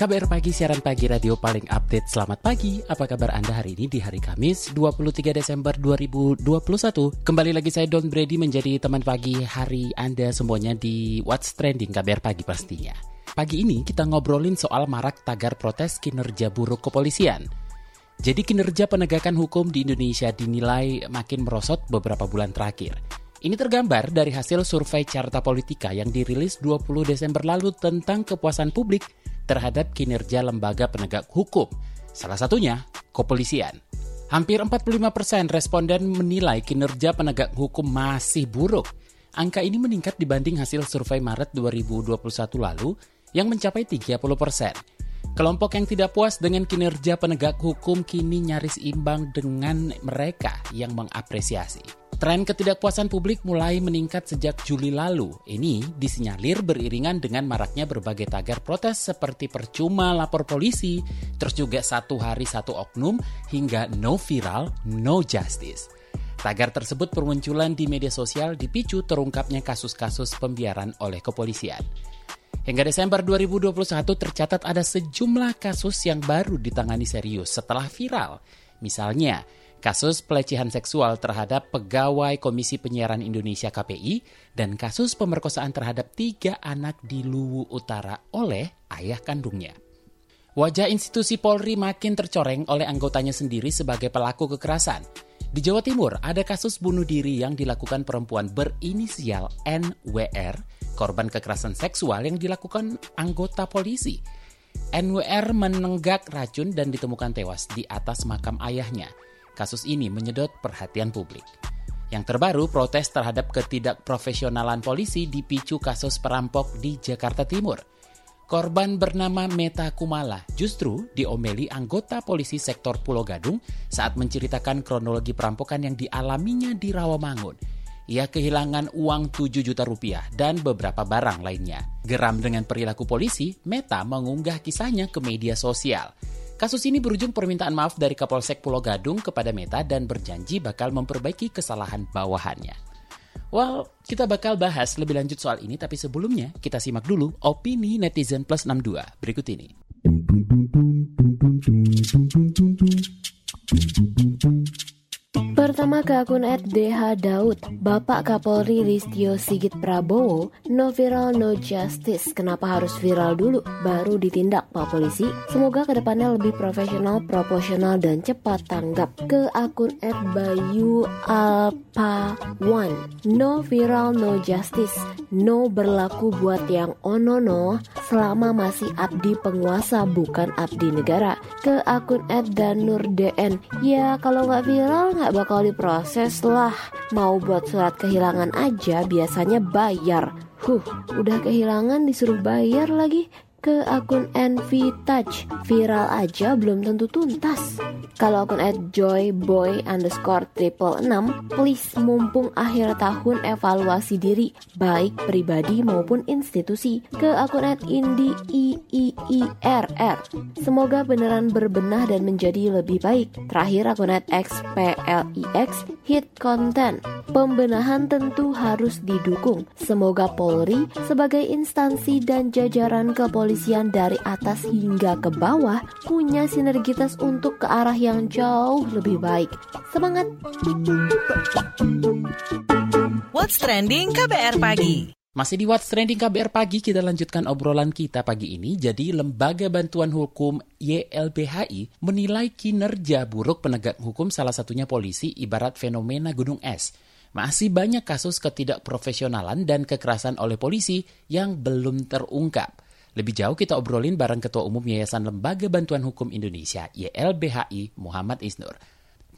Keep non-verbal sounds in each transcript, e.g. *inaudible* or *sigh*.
KBR Pagi, siaran pagi radio paling update. Selamat pagi, apa kabar Anda hari ini di hari Kamis 23 Desember 2021? Kembali lagi saya Don Brady menjadi teman pagi hari Anda semuanya di What's Trending KBR Pagi pastinya. Pagi ini kita ngobrolin soal marak tagar protes kinerja buruk kepolisian. Jadi kinerja penegakan hukum di Indonesia dinilai makin merosot beberapa bulan terakhir. Ini tergambar dari hasil survei Carta Politika yang dirilis 20 Desember lalu tentang kepuasan publik terhadap kinerja lembaga penegak hukum, salah satunya kepolisian. Hampir 45 persen responden menilai kinerja penegak hukum masih buruk. Angka ini meningkat dibanding hasil survei Maret 2021 lalu yang mencapai 30 persen. Kelompok yang tidak puas dengan kinerja penegak hukum kini nyaris imbang dengan mereka yang mengapresiasi. Tren ketidakpuasan publik mulai meningkat sejak Juli lalu. Ini disinyalir beriringan dengan maraknya berbagai tagar protes seperti percuma lapor polisi, terus juga satu hari satu oknum, hingga no viral, no justice. Tagar tersebut bermunculan di media sosial dipicu terungkapnya kasus-kasus pembiaran oleh kepolisian. Hingga Desember 2021 tercatat ada sejumlah kasus yang baru ditangani serius setelah viral. Misalnya, kasus pelecehan seksual terhadap pegawai Komisi Penyiaran Indonesia KPI, dan kasus pemerkosaan terhadap tiga anak di Luwu Utara oleh ayah kandungnya. Wajah institusi Polri makin tercoreng oleh anggotanya sendiri sebagai pelaku kekerasan. Di Jawa Timur ada kasus bunuh diri yang dilakukan perempuan berinisial NWR, korban kekerasan seksual yang dilakukan anggota polisi. NWR menenggak racun dan ditemukan tewas di atas makam ayahnya. Kasus ini menyedot perhatian publik. Yang terbaru, protes terhadap ketidakprofesionalan polisi dipicu kasus perampok di Jakarta Timur. Korban bernama Meta Kumala justru diomeli anggota polisi sektor Pulau Gadung saat menceritakan kronologi perampokan yang dialaminya di Rawamangun. Ia kehilangan uang 7 juta rupiah dan beberapa barang lainnya. Geram dengan perilaku polisi, Meta mengunggah kisahnya ke media sosial. Kasus ini berujung permintaan maaf dari Kapolsek Pulau Gadung kepada Meta dan berjanji bakal memperbaiki kesalahan bawahannya. Well, kita bakal bahas lebih lanjut soal ini, tapi sebelumnya kita simak dulu opini netizen plus 62 berikut ini. Pertama ke akun @dh Daud, Bapak Kapolri Listio Sigit Prabowo, no viral no justice. Kenapa harus viral dulu baru ditindak Pak Polisi? Semoga ke depannya lebih profesional, proporsional dan cepat tanggap. Ke akun @bayu alpa one, no viral no justice. No berlaku buat yang onono selama masih abdi penguasa bukan abdi negara. Ke akun @danurdn, ya kalau nggak viral nggak bakal diproses lah. Mau buat surat kehilangan aja biasanya bayar. Huh, udah kehilangan disuruh bayar lagi ke akun NV Touch viral aja belum tentu tuntas. Kalau akun at joyboy underscore triple enam, please mumpung akhir tahun evaluasi diri baik pribadi maupun institusi ke akun at indi. Semoga beneran berbenah dan menjadi lebih baik. Terakhir akun at xplix hit content. Pembenahan tentu harus didukung. Semoga Polri sebagai instansi dan jajaran kepolisian dari atas hingga ke bawah punya sinergitas untuk ke arah yang jauh lebih baik. Semangat! What's Trending KBR Pagi masih di What's Trending KBR Pagi, kita lanjutkan obrolan kita pagi ini. Jadi, Lembaga Bantuan Hukum YLBHI menilai kinerja buruk penegak hukum salah satunya polisi ibarat fenomena gunung es. Masih banyak kasus ketidakprofesionalan dan kekerasan oleh polisi yang belum terungkap. Lebih jauh kita obrolin bareng Ketua Umum Yayasan Lembaga Bantuan Hukum Indonesia YLBHI Muhammad Isnur.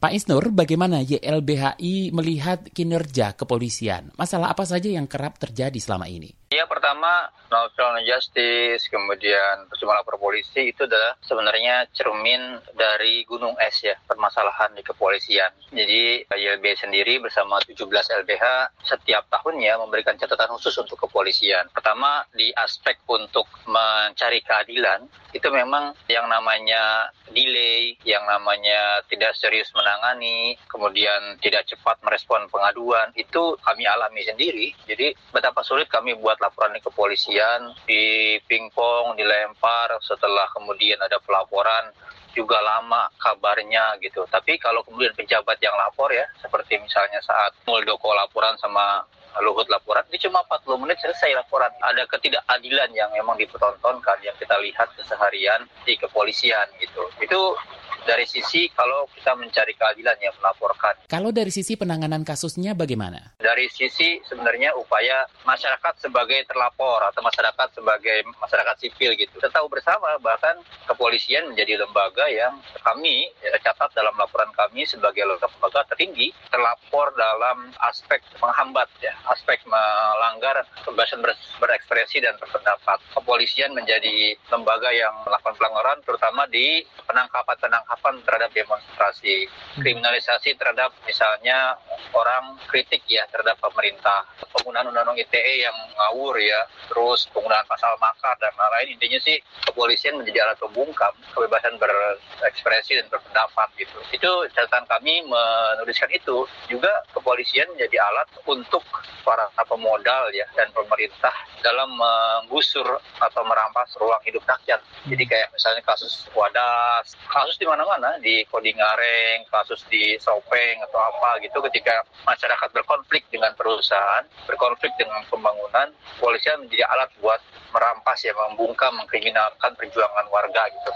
Pak Isnur, bagaimana YLBHI melihat kinerja kepolisian? Masalah apa saja yang kerap terjadi selama ini? Ya pertama novel justice, kemudian percuma lapor polisi itu adalah sebenarnya cermin dari gunung es ya permasalahan di kepolisian. Jadi YLB sendiri bersama 17 LBH setiap tahunnya memberikan catatan khusus untuk kepolisian. Pertama di aspek untuk mencari keadilan itu memang yang namanya delay, yang namanya tidak serius menangani, kemudian tidak cepat merespon pengaduan itu kami alami sendiri. Jadi betapa sulit kami buat laporan di kepolisian, di pingpong, dilempar, setelah kemudian ada pelaporan juga lama kabarnya gitu. Tapi kalau kemudian pejabat yang lapor ya, seperti misalnya saat Muldoko laporan sama Luhut laporan, ini cuma 40 menit selesai laporan. Ada ketidakadilan yang memang dipertontonkan, yang kita lihat keseharian di kepolisian gitu. Itu dari sisi kalau kita mencari keadilan yang melaporkan. Kalau dari sisi penanganan kasusnya bagaimana? Dari sisi sebenarnya upaya masyarakat sebagai terlapor atau masyarakat sebagai masyarakat sipil gitu. Kita tahu bersama bahkan kepolisian menjadi lembaga yang kami ya, catat dalam laporan kami sebagai lembaga tertinggi terlapor dalam aspek menghambat ya, aspek melanggar kebebasan ber, berekspresi dan berpendapat. Kepolisian menjadi lembaga yang melakukan pelanggaran terutama di penangkapan-penangkapan penangkapan terhadap demonstrasi, kriminalisasi terhadap misalnya orang kritik ya terhadap pemerintah, penggunaan undang-undang ITE yang ngawur ya, terus penggunaan pasal makar dan lain-lain. Intinya sih kepolisian menjadi alat pembungkam kebebasan berekspresi dan berpendapat gitu. Itu catatan kami menuliskan itu. Juga kepolisian menjadi alat untuk para pemodal ya dan pemerintah dalam menggusur atau merampas ruang hidup rakyat. Jadi kayak misalnya kasus Wadas, kasus di mana mana-mana di Kodingareng, kasus di Sopeng atau apa gitu ketika masyarakat berkonflik dengan perusahaan, berkonflik dengan pembangunan, polisian menjadi alat buat merampas ya, membungkam, mengkriminalkan perjuangan warga gitu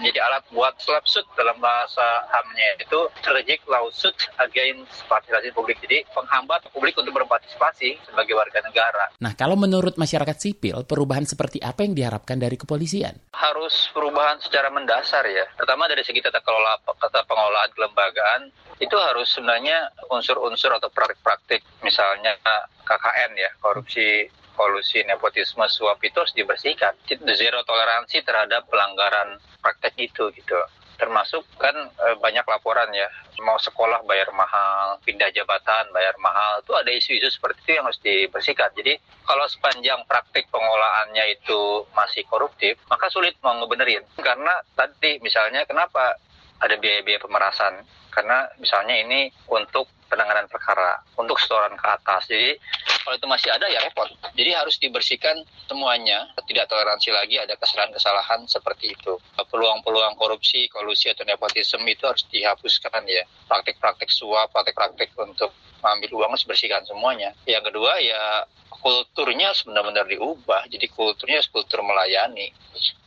menjadi alat buat slap suit dalam bahasa HAM-nya itu strategic lawsuit against partisipasi publik. Jadi penghambat publik untuk berpartisipasi sebagai warga negara. Nah, kalau menurut masyarakat sipil, perubahan seperti apa yang diharapkan dari kepolisian? Harus perubahan secara mendasar ya. Pertama dari segi tata kelola tata pengelolaan kelembagaan itu harus sebenarnya unsur-unsur atau praktik-praktik misalnya KKN ya, korupsi kolusi nepotisme suap itu harus dibersihkan. Zero toleransi terhadap pelanggaran praktek itu gitu termasuk kan e, banyak laporan ya mau sekolah bayar mahal pindah jabatan bayar mahal itu ada isu-isu seperti itu yang harus dibersihkan jadi kalau sepanjang praktik pengolahannya itu masih koruptif maka sulit mau ngebenerin karena tadi misalnya kenapa ada biaya-biaya pemerasan karena misalnya ini untuk penanganan perkara untuk setoran ke atas. Jadi kalau itu masih ada ya repot. Jadi harus dibersihkan semuanya, tidak toleransi lagi ada kesalahan-kesalahan seperti itu. Peluang-peluang korupsi, kolusi atau nepotisme itu harus dihapuskan ya. Praktik-praktik suap, praktik-praktik untuk mengambil uang harus bersihkan semuanya. Yang kedua ya kulturnya benar-benar diubah. Jadi kulturnya kultur melayani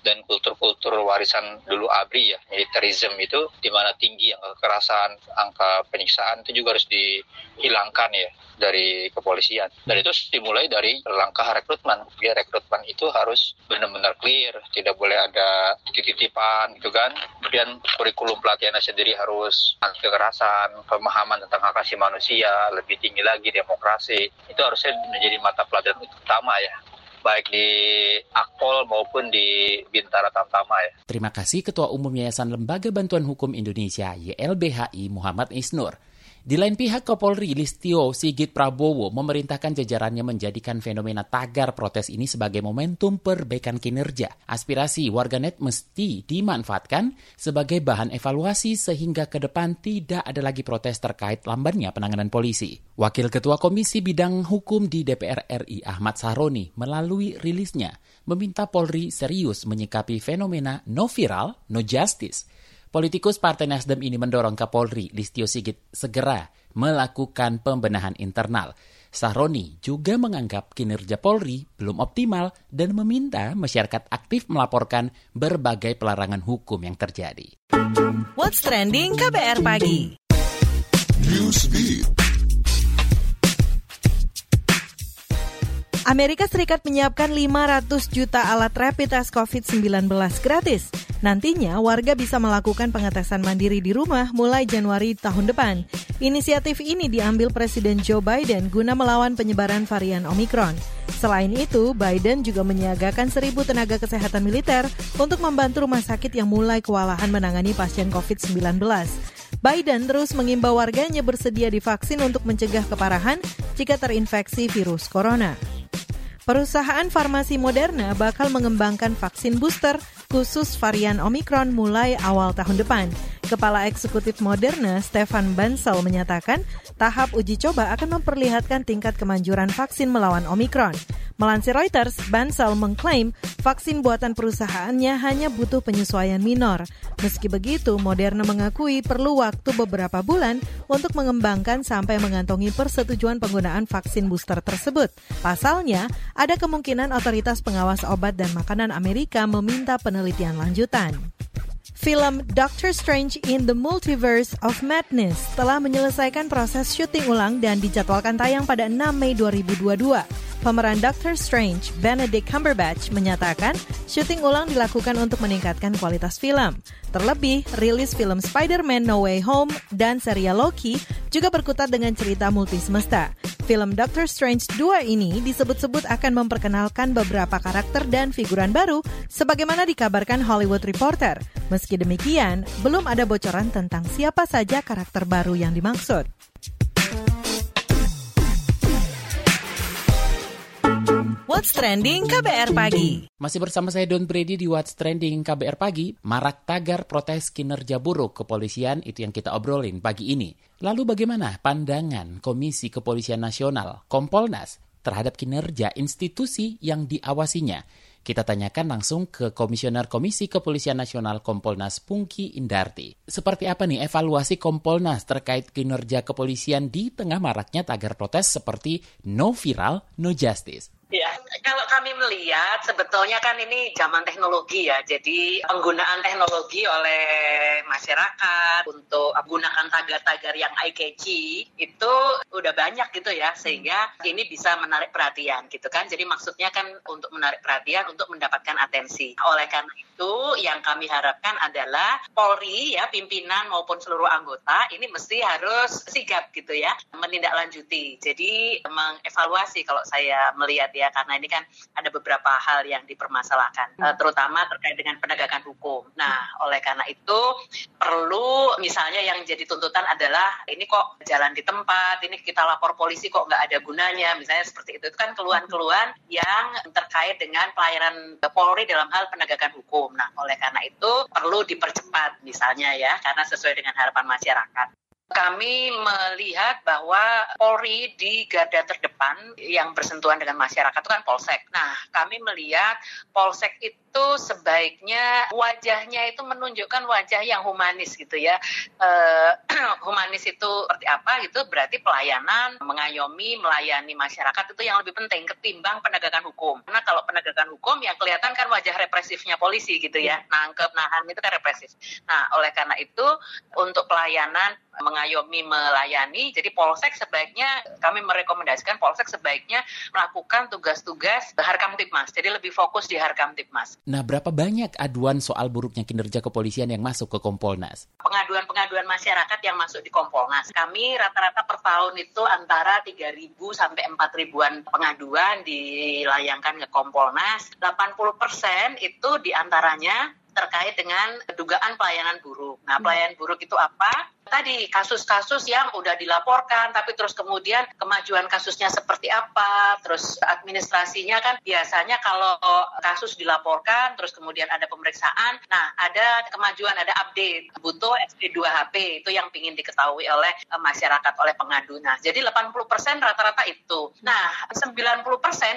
dan kultur-kultur warisan dulu ABRI ya, militerism itu di mana tinggi angka kekerasan, angka penyiksaan itu juga harus dihilangkan ya dari kepolisian. Dan itu dimulai dari langkah rekrutmen. Ya, rekrutmen itu harus benar-benar clear, tidak boleh ada titipan gitu kan. Kemudian kurikulum pelatihannya sendiri harus anti kekerasan, pemahaman tentang hak asasi manusia, lebih tinggi lagi demokrasi. Itu harusnya menjadi mata pelajaran utama ya baik di Akpol maupun di Bintara Tamtama ya. Terima kasih Ketua Umum Yayasan Lembaga Bantuan Hukum Indonesia YLBHI Muhammad Isnur. Di lain pihak, Kapolri Listio Sigit Prabowo memerintahkan jajarannya menjadikan fenomena tagar protes ini sebagai momentum perbaikan kinerja. Aspirasi warganet mesti dimanfaatkan sebagai bahan evaluasi sehingga ke depan tidak ada lagi protes terkait lambannya penanganan polisi. Wakil Ketua Komisi Bidang Hukum di DPR RI Ahmad Sahroni melalui rilisnya meminta Polri serius menyikapi fenomena no viral, no justice Politikus Partai Nasdem ini mendorong Kapolri Listio Sigit segera melakukan pembenahan internal. Sahroni juga menganggap kinerja Polri belum optimal dan meminta masyarakat aktif melaporkan berbagai pelarangan hukum yang terjadi. What's trending KBR pagi? Amerika Serikat menyiapkan 500 juta alat rapid test COVID-19 gratis. Nantinya warga bisa melakukan pengetesan mandiri di rumah mulai Januari tahun depan. Inisiatif ini diambil Presiden Joe Biden guna melawan penyebaran varian Omikron. Selain itu, Biden juga menyiagakan seribu tenaga kesehatan militer untuk membantu rumah sakit yang mulai kewalahan menangani pasien COVID-19. Biden terus mengimbau warganya bersedia divaksin untuk mencegah keparahan jika terinfeksi virus corona. Perusahaan farmasi Moderna bakal mengembangkan vaksin booster khusus varian Omicron mulai awal tahun depan. Kepala Eksekutif Moderna, Stefan Bansel, menyatakan tahap uji coba akan memperlihatkan tingkat kemanjuran vaksin melawan Omikron. Melansir Reuters, Bansel mengklaim vaksin buatan perusahaannya hanya butuh penyesuaian minor. Meski begitu, Moderna mengakui perlu waktu beberapa bulan untuk mengembangkan sampai mengantongi persetujuan penggunaan vaksin booster tersebut. Pasalnya, ada kemungkinan otoritas pengawas obat dan makanan Amerika meminta penelitian lanjutan. Film Doctor Strange in the Multiverse of Madness telah menyelesaikan proses syuting ulang dan dijadwalkan tayang pada 6 Mei 2022. Pemeran Doctor Strange, Benedict Cumberbatch, menyatakan syuting ulang dilakukan untuk meningkatkan kualitas film. Terlebih, rilis film Spider-Man No Way Home dan serial Loki juga berkutat dengan cerita multi semesta. Film Doctor Strange 2 ini disebut-sebut akan memperkenalkan beberapa karakter dan figuran baru sebagaimana dikabarkan Hollywood Reporter. Meski demikian, belum ada bocoran tentang siapa saja karakter baru yang dimaksud. What's Trending KBR Pagi Masih bersama saya Don Brady di What's Trending KBR Pagi Marak tagar protes kinerja buruk kepolisian itu yang kita obrolin pagi ini Lalu bagaimana pandangan Komisi Kepolisian Nasional Kompolnas terhadap kinerja institusi yang diawasinya kita tanyakan langsung ke Komisioner Komisi Kepolisian Nasional Kompolnas Pungki Indarti. Seperti apa nih evaluasi Kompolnas terkait kinerja kepolisian di tengah maraknya tagar protes seperti no viral, no justice? Ya, kalau kami melihat sebetulnya kan ini zaman teknologi ya, jadi penggunaan teknologi oleh masyarakat untuk menggunakan tagar-tagar yang eye itu udah banyak gitu ya, sehingga ini bisa menarik perhatian gitu kan. Jadi maksudnya kan untuk menarik perhatian, untuk mendapatkan atensi. Oleh karena itu yang kami harapkan adalah Polri ya, pimpinan maupun seluruh anggota ini mesti harus sigap gitu ya, menindaklanjuti. Jadi mengevaluasi kalau saya melihat ya karena ini kan ada beberapa hal yang dipermasalahkan hmm. terutama terkait dengan penegakan hukum. Nah, oleh karena itu perlu misalnya yang jadi tuntutan adalah ini kok jalan di tempat, ini kita lapor polisi kok nggak ada gunanya, misalnya seperti itu. Itu kan keluhan-keluhan yang terkait dengan pelayanan Polri dalam hal penegakan hukum. Nah, oleh karena itu perlu dipercepat misalnya ya, karena sesuai dengan harapan masyarakat kami melihat bahwa Polri di garda terdepan yang bersentuhan dengan masyarakat itu kan Polsek. Nah, kami melihat Polsek itu sebaiknya wajahnya itu menunjukkan wajah yang humanis gitu ya. Uh, *clears throat* humanis itu seperti apa gitu berarti pelayanan, mengayomi, melayani masyarakat itu yang lebih penting ketimbang penegakan hukum. Karena kalau penegakan hukum yang kelihatan kan wajah represifnya polisi gitu ya. Nangkep, nahan itu kan represif. Nah, oleh karena itu untuk pelayanan mengayomi, melayani. Jadi Polsek sebaiknya kami merekomendasikan Polsek sebaiknya melakukan tugas-tugas Harkam Tipmas. Jadi lebih fokus di Harkam Tipmas. Nah, berapa banyak aduan soal buruknya kinerja kepolisian yang masuk ke Kompolnas? Pengaduan-pengaduan masyarakat yang masuk di Kompolnas. Kami rata-rata per tahun itu antara 3.000 sampai 4.000-an pengaduan dilayangkan ke Kompolnas. 80 persen itu di antaranya terkait dengan dugaan pelayanan buruk. Nah, pelayanan buruk itu apa? Tadi kasus-kasus yang udah dilaporkan tapi terus kemudian kemajuan kasusnya seperti apa terus administrasinya kan biasanya kalau kasus dilaporkan terus kemudian ada pemeriksaan nah ada kemajuan ada update. Butuh SP2HP itu yang ingin diketahui oleh eh, masyarakat oleh pengadu nah jadi 80% rata-rata itu. Nah 90%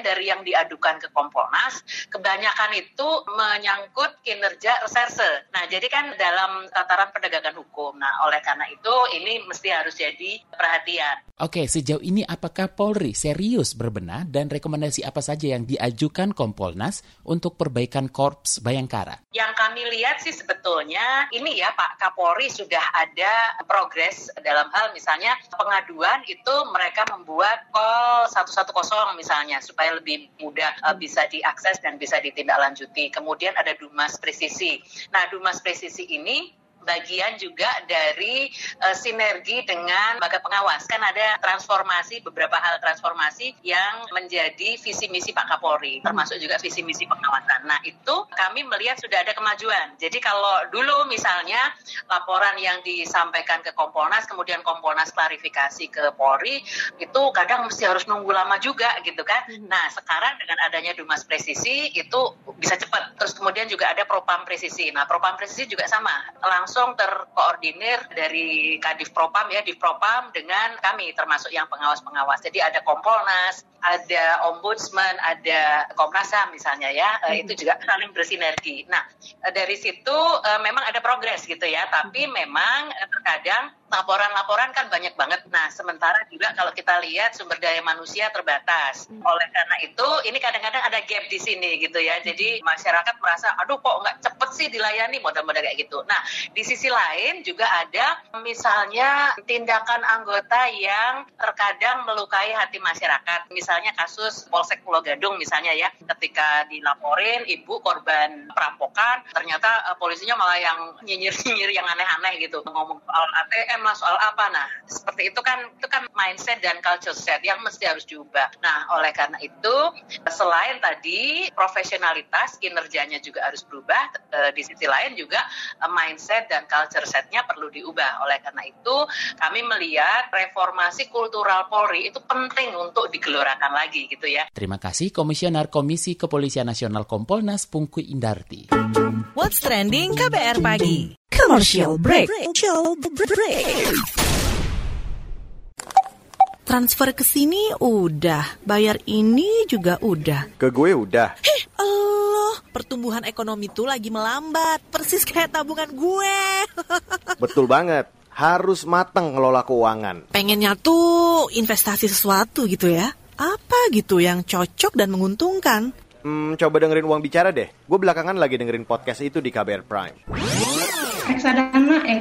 dari yang diadukan ke Kompolnas kebanyakan itu menyangkut kinerja reserse. Nah jadi kan dalam tataran penegakan hukum. Nah oleh karena karena itu ini mesti harus jadi perhatian. Oke, sejauh ini apakah Polri serius berbenah dan rekomendasi apa saja yang diajukan Kompolnas untuk perbaikan Korps Bayangkara? Yang kami lihat sih sebetulnya ini ya Pak Kapolri sudah ada progres dalam hal misalnya pengaduan itu mereka membuat call 110 misalnya supaya lebih mudah uh, bisa diakses dan bisa ditindaklanjuti. Kemudian ada Dumas Presisi. Nah, Dumas Presisi ini bagian juga dari uh, sinergi dengan lembaga pengawas. Kan ada transformasi, beberapa hal transformasi yang menjadi visi misi Pak Kapolri, termasuk juga visi misi pengawasan. Nah itu kami melihat sudah ada kemajuan. Jadi kalau dulu misalnya laporan yang disampaikan ke Kompolnas, kemudian Kompolnas klarifikasi ke Polri, itu kadang mesti harus nunggu lama juga gitu kan. Hmm. Nah sekarang dengan adanya Dumas Presisi itu bisa cepat. Terus kemudian juga ada Propam Presisi. Nah Propam Presisi juga sama, langsung langsung terkoordinir dari Kadif Propam ya, di Propam dengan kami termasuk yang pengawas-pengawas. Jadi ada Kompolnas, ada Ombudsman, ada Komnas HAM misalnya ya, hmm. itu juga saling bersinergi. Nah, dari situ uh, memang ada progres gitu ya, tapi hmm. memang terkadang laporan-laporan kan banyak banget. Nah, sementara juga kalau kita lihat sumber daya manusia terbatas. Hmm. Oleh karena itu, ini kadang-kadang ada gap di sini gitu ya. Jadi masyarakat merasa, aduh kok nggak cepet sih dilayani model-model kayak gitu. Nah, di sisi lain juga ada misalnya tindakan anggota yang terkadang melukai hati masyarakat. Misalnya kasus Polsek Pulau Gadung misalnya ya, ketika dilaporin ibu korban perampokan, ternyata uh, polisinya malah yang nyinyir-nyinyir yang aneh-aneh gitu. Ngomong soal ATM lah soal apa? Nah seperti itu kan itu kan mindset dan culture set yang mesti harus diubah. Nah oleh karena itu selain tadi profesionalitas kinerjanya juga harus berubah e, di sisi lain juga e, mindset dan culture setnya perlu diubah. Oleh karena itu kami melihat reformasi kultural Polri itu penting untuk digelorakan lagi gitu ya. Terima kasih Komisioner Komisi Kepolisian Nasional Kompolnas Pungku Indarti. What's trending KBR pagi Commercial break. Commercial break. Transfer ke sini udah, bayar ini juga udah. Ke gue udah. Heh, Allah, pertumbuhan ekonomi tuh lagi melambat, persis kayak tabungan gue. *laughs* Betul banget, harus mateng ngelola keuangan. Pengennya tuh investasi sesuatu gitu ya. Apa gitu yang cocok dan menguntungkan? Hmm, coba dengerin uang bicara deh. Gue belakangan lagi dengerin podcast itu di KBR Prime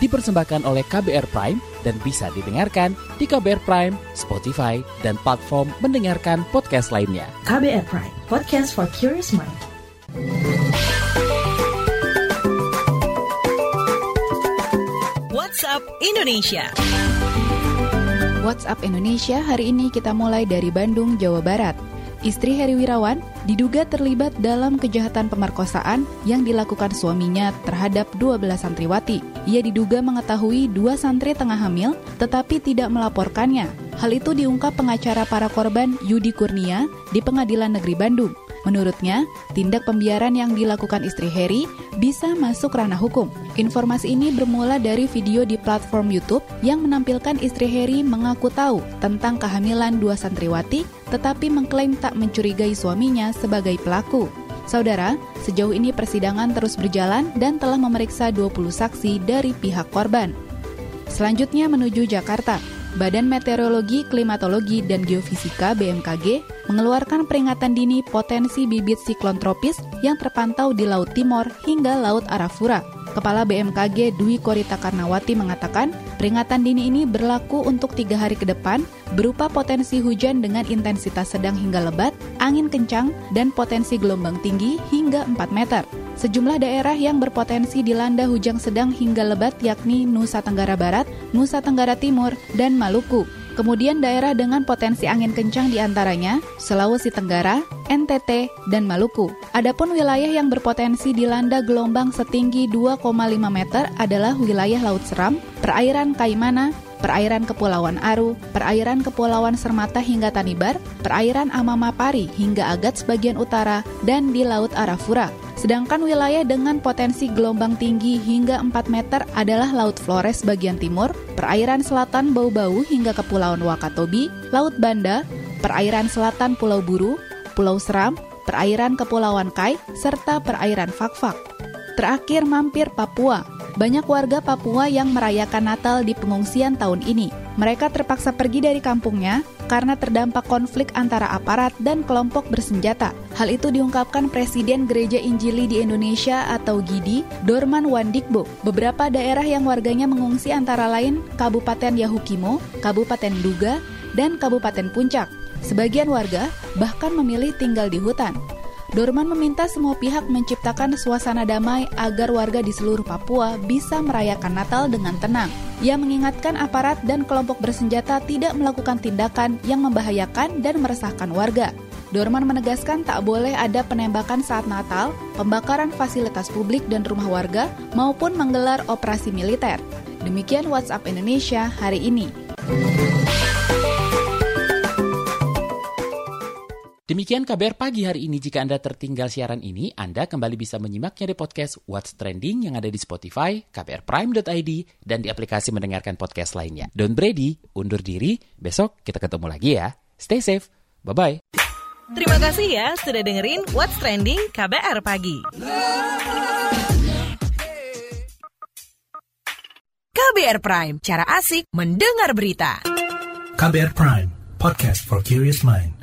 dipersembahkan oleh KBR Prime dan bisa didengarkan di KBR Prime, Spotify, dan platform mendengarkan podcast lainnya. KBR Prime, podcast for curious mind. WhatsApp Indonesia. WhatsApp Indonesia hari ini kita mulai dari Bandung, Jawa Barat. Istri Heri Wirawan diduga terlibat dalam kejahatan pemerkosaan yang dilakukan suaminya terhadap 12 santriwati. Ia diduga mengetahui dua santri tengah hamil tetapi tidak melaporkannya. Hal itu diungkap pengacara para korban Yudi Kurnia di Pengadilan Negeri Bandung. Menurutnya, tindak pembiaran yang dilakukan istri Heri bisa masuk ranah hukum. Informasi ini bermula dari video di platform YouTube yang menampilkan istri Heri mengaku tahu tentang kehamilan dua santriwati, tetapi mengklaim tak mencurigai suaminya sebagai pelaku. Saudara, sejauh ini persidangan terus berjalan dan telah memeriksa 20 saksi dari pihak korban. Selanjutnya menuju Jakarta. Badan Meteorologi, Klimatologi, dan Geofisika BMKG mengeluarkan peringatan dini potensi bibit siklon tropis yang terpantau di Laut Timor hingga Laut Arafura. Kepala BMKG Dwi Korita Karnawati mengatakan, peringatan dini ini berlaku untuk tiga hari ke depan, berupa potensi hujan dengan intensitas sedang hingga lebat, angin kencang, dan potensi gelombang tinggi hingga 4 meter. Sejumlah daerah yang berpotensi dilanda hujan sedang hingga lebat yakni Nusa Tenggara Barat, Nusa Tenggara Timur, dan Maluku. Kemudian daerah dengan potensi angin kencang di antaranya Sulawesi Tenggara, NTT, dan Maluku. Adapun wilayah yang berpotensi dilanda gelombang setinggi 2,5 meter adalah wilayah Laut Seram, perairan Kaimana, perairan Kepulauan Aru, perairan Kepulauan Sermata hingga Tanibar, perairan Amamapari hingga Agat sebagian utara, dan di Laut Arafura. Sedangkan wilayah dengan potensi gelombang tinggi hingga 4 meter adalah Laut Flores bagian timur, perairan selatan Bau-Bau hingga Kepulauan Wakatobi, Laut Banda, perairan selatan Pulau Buru, Pulau Seram, perairan Kepulauan Kai, serta perairan Fakfak. Terakhir mampir Papua. Banyak warga Papua yang merayakan Natal di pengungsian tahun ini. Mereka terpaksa pergi dari kampungnya karena terdampak konflik antara aparat dan kelompok bersenjata. Hal itu diungkapkan Presiden Gereja Injili di Indonesia atau GIDI, Dorman Wandikbo. Beberapa daerah yang warganya mengungsi antara lain Kabupaten Yahukimo, Kabupaten Duga, dan Kabupaten Puncak. Sebagian warga bahkan memilih tinggal di hutan. Dorman meminta semua pihak menciptakan suasana damai agar warga di seluruh Papua bisa merayakan Natal dengan tenang. Ia mengingatkan aparat dan kelompok bersenjata tidak melakukan tindakan yang membahayakan dan meresahkan warga. Dorman menegaskan tak boleh ada penembakan saat Natal, pembakaran fasilitas publik dan rumah warga, maupun menggelar operasi militer. Demikian WhatsApp Indonesia hari ini. Demikian kabar pagi hari ini. Jika Anda tertinggal siaran ini, Anda kembali bisa menyimaknya di podcast What's Trending yang ada di Spotify, kbrprime.id, dan di aplikasi mendengarkan podcast lainnya. Don't Brady, undur diri. Besok kita ketemu lagi ya. Stay safe. Bye-bye. Terima kasih ya sudah dengerin What's Trending KBR Pagi. KBR Prime, cara asik mendengar berita. KBR Prime, podcast for curious mind.